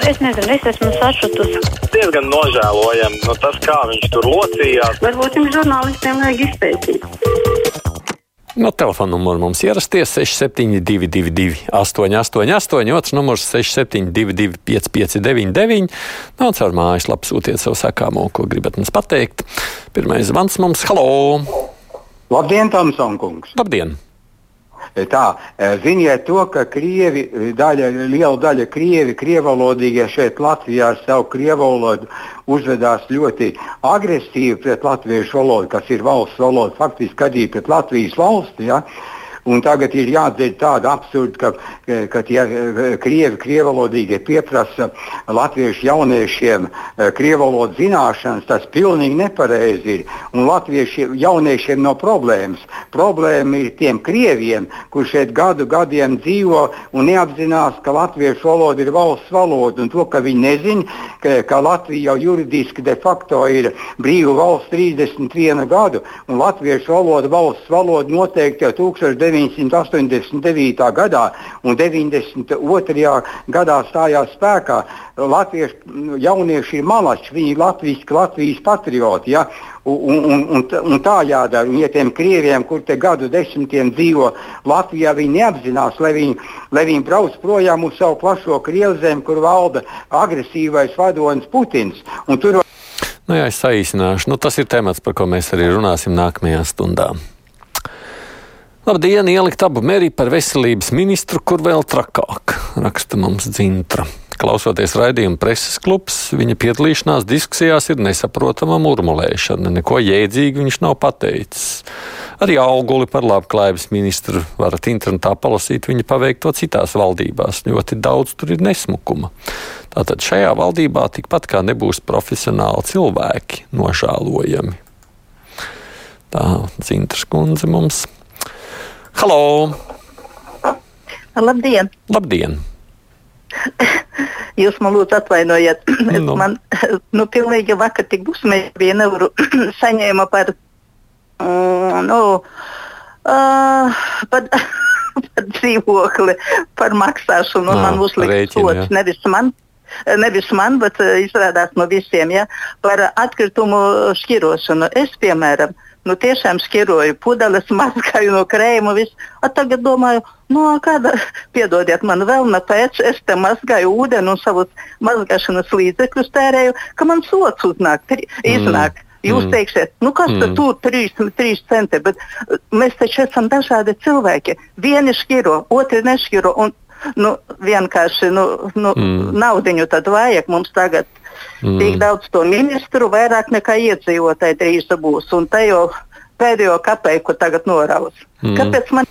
Es nezinu, es esmu sašutusi. Diezgan nožēlojami no tas, kā viņš tur locījās. Varbūt jums žurnālistiem vajag izpētīt. No telefona numura mums ierasties 6722, 888, otrs numurs 672, 559, no caur mājaslapu sūtiet savu sakāmo, ko gribat mums pateikt. Pirmais zvans mums - halo! Labdien, Tamson kungs! Labdien! Tā, ziniet to, ka krievi, daļa, liela daļa krievi, krievalodīgie šeit Latvijā ar savu krievu valodu uzvedās ļoti agresīvi pret latviešu valodu, kas ir valsts valoda, faktiski arī pret Latvijas valsti. Ja? Un tagad ir jādzird tāda absurda, ka, ka tie krievi, krievalodīgie pieprasa latviešu jauniešiem eh, krievalodu zināšanas. Tas pilnīgi nepareizi ir. Un latviešu jauniešiem nav problēmas. Problēma ir tiem krieviem, kurš šeit gadu gadiem dzīvo un neapzinās, ka latviešu valoda ir valsts valoda. Un to, ka viņi nezina, ka, ka Latvija jau juridiski de facto ir brīva valsts 31 gadu, un latviešu valoda valsts valoda noteikti jau 1900. 1989. gadā un 92. gadā stājās spēkā. Latviešu jaunieši ir malači, viņi ir latviski, Latvijas patrioti. Ja? Un, un, un, un tā jādara. Un, ja tiem krieviem, kur te gadu desmitiem dzīvo Latvijā, viņi neapzinās, lai viņi, lai viņi brauc projām uz savu plašo krievzemi, kur valda agresīvais vadonis Putins. Tur... Nu, jā, es saīsināšu. Nu, tas ir temats, par ko mēs arī runāsim nākamajā stundā. Labdien, ielikt abu meri par veselības ministru, kur vēl trakāk, raksta mums Dzintra. Klausoties raidījuma preses klubs, viņa piedalīšanās diskusijās ir nesaprotama murmulēšana. Neko jēdzīgu viņš nav pateicis. Arī auguli par labklājības ministru varat internetā palasīt viņa paveikto citās valdībās. Ļoti daudz tur ir nesmukuma. Tātad šajā valdībā tikpat kā nebūs profesionāli cilvēki nožēlojami. Tā Zintras kundze mums Halo! Labdien! Labdien! Jūs man lūdzu atvainojiet. Nu. Man nu, pilnīgi vakar tik busmēji bija nevaru saņēma par, mm, nu, uh, par, par dzīvokli, par maksāšanu. Nā, man uzliks sots nevis man. Nevis man, bet izrādās no visiem, ja, par atkritumu šķirošanu. Es, piemēram, uh, nu, tiešām skiroju pudeles, mazgāju no krējuma. Tagad domāju, nu, kāda, piedodiet man vēl ne pēc, es te mazgāju ūdeni un savus mazgāšanas līdzekļus tērēju, ka man sots uznāk, tri, iznāk. Mm. Jūs mm. teiksiet, nu kas mm. tur trīs, trīs centi, bet uh, mēs taču esam dažādi cilvēki. Vieni šķiro, otri nešķiro. Un, nu, vienkārši nu, nu, mm. naudiņu tad vajag mums tagad Mm. Tik daudz to ministru, vairāk nekā iedzīvotāji drīz būs. Un te jau pēdējo kapeiku tagad noraus. Mm. Kāpēc man?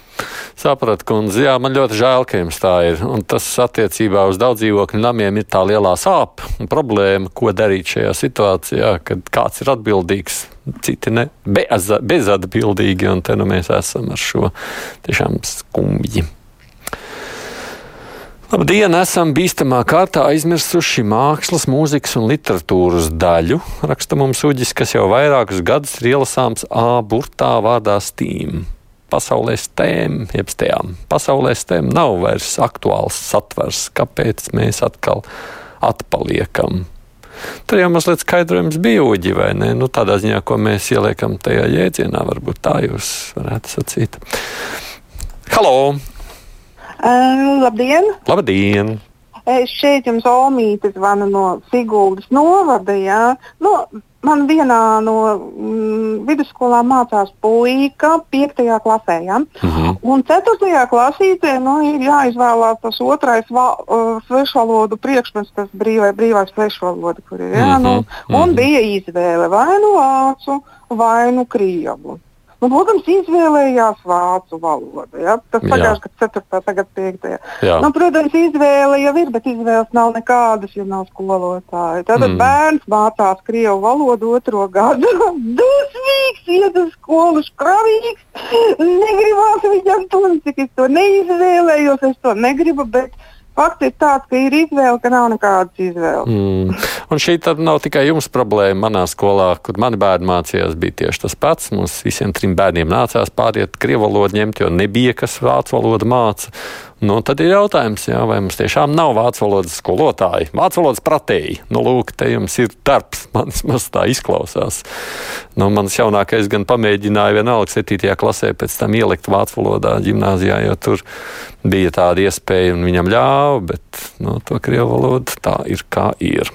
Sapratu, kundze, jā, man ļoti žēl, ka jums tā ir. Un tas attiecībā uz daudz dzīvokļu namiem ir tā lielā sāpe un problēma, ko darīt šajā situācijā, kad kāds ir atbildīgs, citi ne, bez, bezatbildīgi, un te nu mēs esam ar šo tiešām skumji. Labdien! Esam bīstamā kārtā aizmirsuši mākslas, mūzikas un literatūras daļu. Raksta mums uģis, kas jau vairākus gadus ir ielasāms A burtā vārdā Steam. Pasaulē stēm, jeb stējām. Pasaulē stēm nav vairs aktuāls satvers, kāpēc mēs atkal atpaliekam. Tur jau mazliet skaidrojums bija uģi, vai ne? Nu, tādā ziņā, ko mēs ieliekam tajā jēdzienā, varbūt tā jūs varētu sacīt. Halo! Uh, labdien! Labdien! Es šeit jums Olmīte zvanu no Siguldas novada. Jā. Nu, man vienā no mm, vidusskolā mācās puika 5. klasē. Ja? Uh mhm. -huh. Un 4. klasītē nu, ir jāizvēlās tas otrais uh, svešvalodu priekšmets, tas brīvai, brīvais svešvaloda, kur ir. Ja? Uh -huh. nu, un uh -huh. bija izvēle vai nu vācu, vai nu krievu. Nu, protams, izvēlējās vācu valodu. Ja? Tas pagājušajā gadā 4. tagad 5. Nu, protams, izvēle jau ir, bet izvēles nav nekādas, ja nav skolotāja. Tad mm. bērns mācās krievu valodu otro gadu. Dusmīgs, iet uz skolu, skravīgs. Negribās viņam to, cik es to neizvēlējos, es to negribu. Bet Fakts ir tāds, ka ir izvēle, ka nav nekādas izvēles. Mm. Un šī nav tikai jums problēma. Manā skolā, kur mani bērni mācījās, bija tieši tas pats. Mums visiem trim bērniem nācās pāriet krievu valodu ņemt, jo nebija kas vācu valodu māca. Nu, tad ir jautājums, jā, vai mums tiešām nav vācu valodas skolotāji, vācu valodas pratēji. Nu, lūk, te jums ir darbs, man vismaz tā izklausās. Nu, mans jaunākais gan pamēģināja vienalga 7. klasē pēc tam ielikt vācu valodā ģimnāzijā, jo tur bija tāda iespēja un viņam ļāva, bet nu, to krievu valodu tā ir kā ir.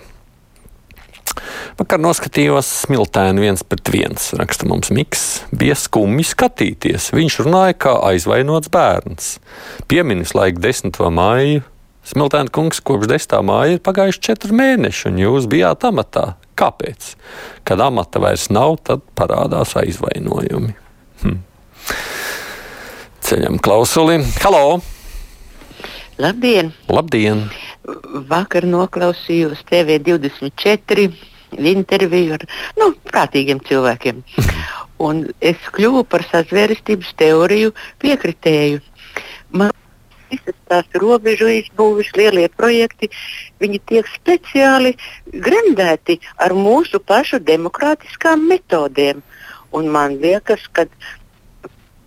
Vakar noskatījos smiltēnu viens pret viens, raksta mums Miks. Bija skumji skatīties. Viņš runāja kā aizvainots bērns. Pieminis laika 10. māju. Smiltēna kungs kopš 10. māja ir pagājuši 4 mēneši, un jūs bijāt amatā. Kāpēc? Kad amata vairs nav, tad parādās aizvainojumi. Hm. Ceļam klausuli. Halo! Labdien! Labdien! Vakar noklausījos TV24 interviju ar nu, prātīgiem cilvēkiem. Un es kļuvu par sazvērestības teoriju piekritēju. Man visas tās robežu izbūves, lielie projekti, viņi tiek speciāli gremdēti ar mūsu pašu demokrātiskām metodēm. Un man liekas, ka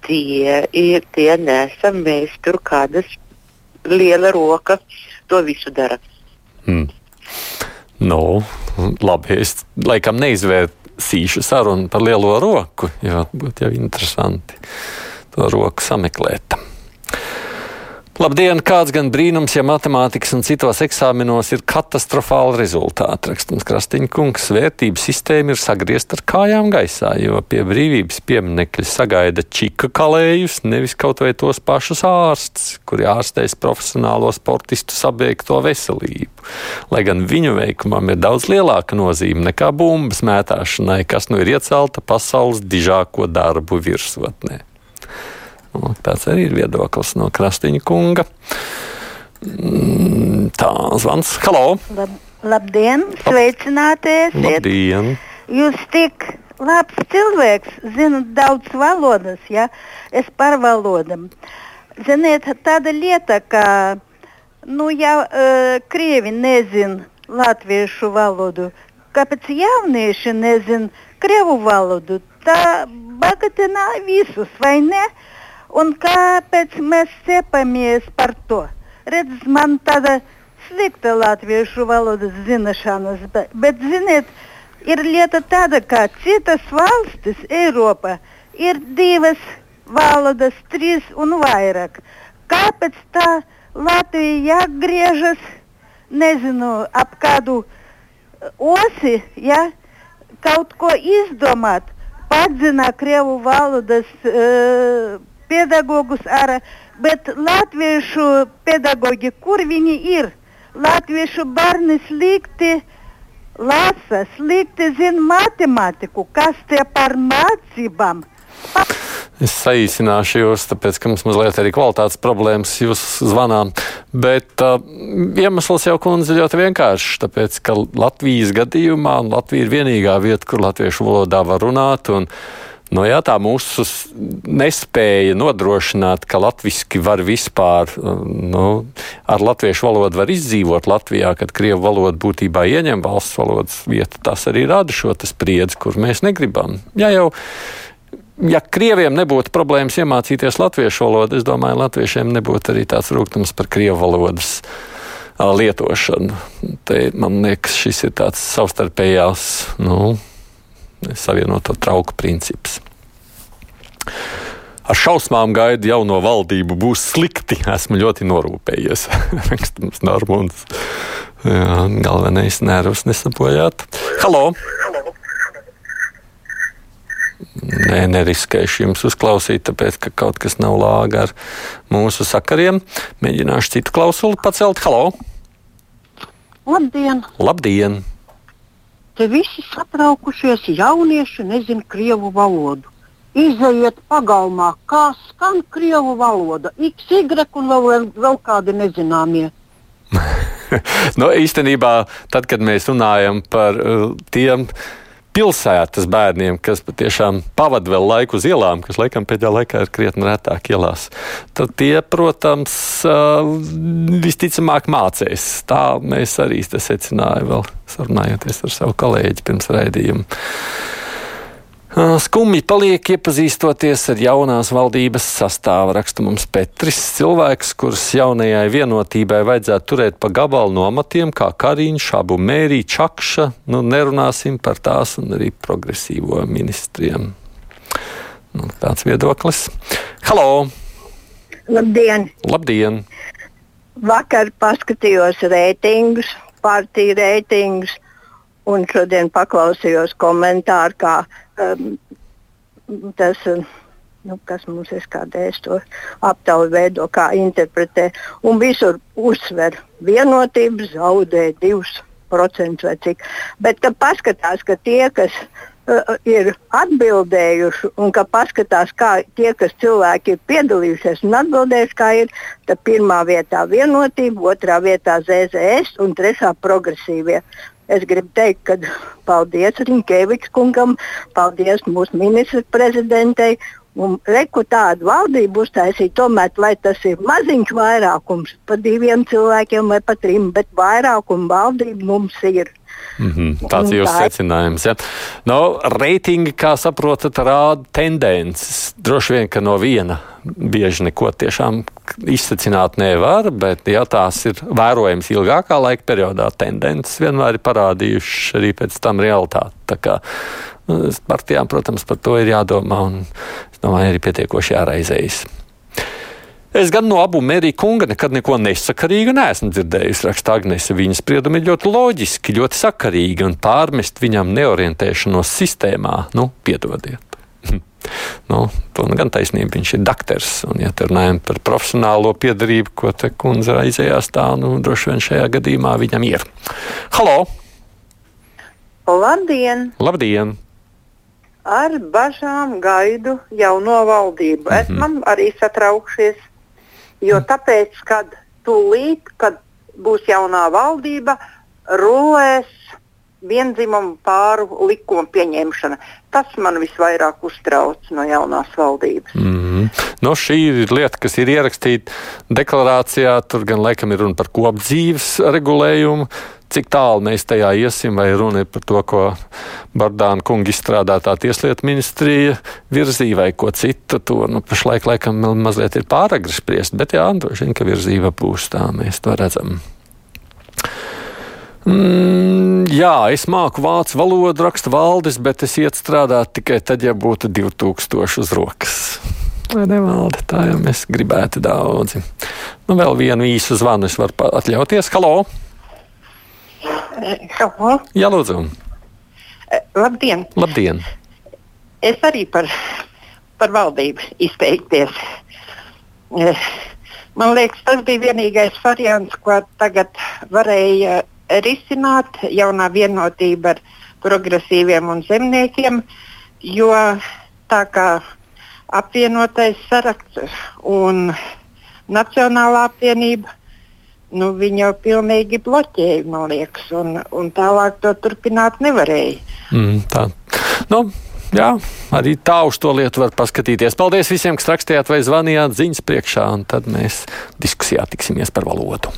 tie ir tie nesam mēs tur kādas liela roka to visu dara. Hmm. Nu, labi, es laikam neizvērsīšu sarunu par lielo roku, jo būtu jau interesanti to roku sameklēt. Labdien! Kāds gan brīnums, ja matemātikas un citos eksāmenos ir katastrofāli rezultāti. Rakstams Krastiņa kungs, vērtības sistēma ir sagriezta ar kājām gaisā, jo pie brīvības pieminekļa sagaida čika kalējus, nevis kaut vai tos pašus ārstus, kuri ārstēs profesionālo sportistu sabiegto veselību. Lai gan viņu veikumam ir daudz lielāka nozīme nekā bumbas mētāšanai, kas nu ir iecelta pasaules dižāko darbu virsotnē. Nu, tāds arī ir viedoklis no Krastiņa kunga. Mm, tā, zvans. Halo! Lab, labdien! Sveicināties! Labdien! Jūs tik labs cilvēks, zinat daudz valodas, ja? Es par valodam. Ziniet, tāda lieta, ka, nu, ja uh, krievi nezin latviešu valodu, kāpēc jaunieši nezin krievu valodu, tā bagatelē visus, vai ne? Uh, Un kāpēc mēs cepamies par to? Redz, man tāda slikta latviešu valodas zināšanas, bet, bet ziniet, ir lieta tāda, ka citas valstis Eiropā ir divas valodas, trīs un vairāk. Kāpēc tā Latvija jāgriežas, nezinu, ap kādu osi, ja, kaut ko izdomāt, padzina Krievu valodas uh, pedagogus ar, bet latviešu pedagogi, kur viņi ir? Latviešu bērni slikti lasa, slikti zina matemātiku, kas te par mācībām. Pa Es saīsināšu jūs, tāpēc, ka mums mazliet arī kvalitātes problēmas jūs zvanām. Bet uh, iemesls jau kundze ļoti vienkāršs, tāpēc, ka Latvijas gadījumā Latvija ir vienīgā vieta, kur latviešu valodā var runāt. Un, uh, Nu, jā, tā mūsu nespēja nodrošināt, ka latviešu var vispār, nu, ar latviešu valodu var izdzīvot Latvijā, kad krievu valoda būtībā ieņem valsts valodas vietu, tas arī rada šo spriedzi, kur mēs negribam. Ja jau ja krieviem nebūtu problēmas iemācīties latviešu valodu, es domāju, latviešiem nebūtu arī tāds rūkums par krievu valodas lietošanu. Te, man liekas, šis ir tāds savstarpējās. Nu, savienoto trauku princips. Ar šausmām gaidu jauno valdību būs slikti. Esmu ļoti norūpējies. Rakstams Normons. Jā, galvenais nervus nesapojāt. Halo! Nē, neriskēšu jums uzklausīt, tāpēc, ka kaut kas nav lāga ar mūsu sakariem. Mēģināšu citu klausuli pacelt. Halo! Labdien! Labdien! Te visi satraukušies jaunieši nezina krievu valodu. Izejiet pagalmā, kā skan krievu valoda, x, y un vēl, vēl kādi nezināmie. nu, īstenībā, tad, kad mēs runājam par uh, tiem pilsētas bērniem, kas patiešām pavadīja vēl laiku uz ielām, kas laikam pēdējā laikā ir krietni retāk ielās, tad tie, protams, visticamāk mācīs. Tā mēs arī secinājām, vēl sarunājoties ar savu kolēģi pirms raidījuma. Skumji paliek iepazīstoties ar jaunās valdības sastāvu, raksta mums Petris. Cilvēks, kurus jaunajai vienotībai vajadzētu turēt pa gabalu no amatiem, kā Kariņš, Abu Mērī, Čakša, nu nerunāsim par tās un arī progresīvo ministriem. Nu, tāds viedoklis. Halo! Labdien! Labdien! Vakar paskatījos reitingus, partiju reitingus, un šodien paklausījos komentāru, kā um, tas, nu, kas mums ir kādreiz to aptauju veido, kā interpretē. Un visur uzsver vienotību, zaudē 2% vai cik. Bet, kad paskatās, ka tie, kas uh, ir atbildējuši un ka paskatās, kā tie, kas cilvēki ir piedalījušies un atbildējuši, kā ir, tad pirmā vietā vienotība, otrā vietā ZZS un trešā progresīvie. Es gribu teikt, ka paldies Rinkēvičs kungam, paldies mūsu ministra prezidentei. Un reku tādu valdību uztaisīt, tomēr, lai tas ir maziņš vairākums, pa diviem cilvēkiem vai pa trim, bet vairākumu valdību mums ir. Mm -hmm, tāds ir jūsu secinājums. Ja? No, reitingi, kā saprotat, rāda tendences. Droši vien, ka no viena bieži neko tiešām izsacināt nevar, bet, ja tās ir vērojams ilgākā laika periodā, tendences vienmēr ir parādījušas arī pēc tam realitāti. Tā kā nu, partijām, protams, par to ir jādomā un, es domāju, arī pietiekoši jāraizējas. Es gan no abu mērīju kunga nekad neko nesakarīgu neesmu dzirdējis. Raksta Agnese, viņa spriedumi ir ļoti loģiski, ļoti sakarīgi un pārmest viņam neorientēšanos sistēmā. Nu, piedodiet. nu, to nu gan taisnība, viņš ir doktors. Un, ja runājam par profesionālo piedarību, ko te kundze aizējās tā, nu, droši vien šajā gadījumā viņam ir. Halo! Labdien! Labdien! Ar bažām gaidu jauno valdību. Mm -hmm. Esmu arī satraukšies Jo tāpēc, kad tūlīt, kad būs jaunā valdība, rulēs vienzimumu pāru likuma pieņemšana. Tas man visvairāk uztrauc no jaunās valdības. Mm -hmm. no, šī ir lieta, kas ir ierakstīta deklarācijā. Tur gan laikam ir runa par kopdzīves regulējumu cik tālu mēs tajā iesim, vai runa ir par to, ko Bardāna kunga izstrādātā tieslietu ministrija virzīja vai ko citu. To nu, pašlaik laikam mazliet ir pāragri spriest, bet jā, droši vien, ka virzība būs tā, mēs to redzam. Mm, jā, es māku vācu valodu, rakstu valdes, bet es iet strādāt tikai tad, ja būtu 2000 uz rokas. Vai nevalda? Tā jau mēs gribētu daudzi. Nu, vēl vienu īsu zvanu es varu atļauties. Halo! Halo. Jā, lūdzu. Labdien. Labdien. Es arī par, par valdību izteikties. Man liekas, tas bija vienīgais variants, ko tagad varēja risināt jaunā vienotība ar progresīviem un zemniekiem, jo tā kā apvienotais saraksts un Nacionālā apvienība nu, viņi jau pilnīgi bloķēja, man liekas, un, un tālāk to turpināt nevarēja. Mm, tā. Nu, jā, arī tā uz to lietu var paskatīties. Paldies visiem, kas rakstījāt vai zvanījāt ziņas priekšā, un tad mēs diskusijā tiksimies par valodu.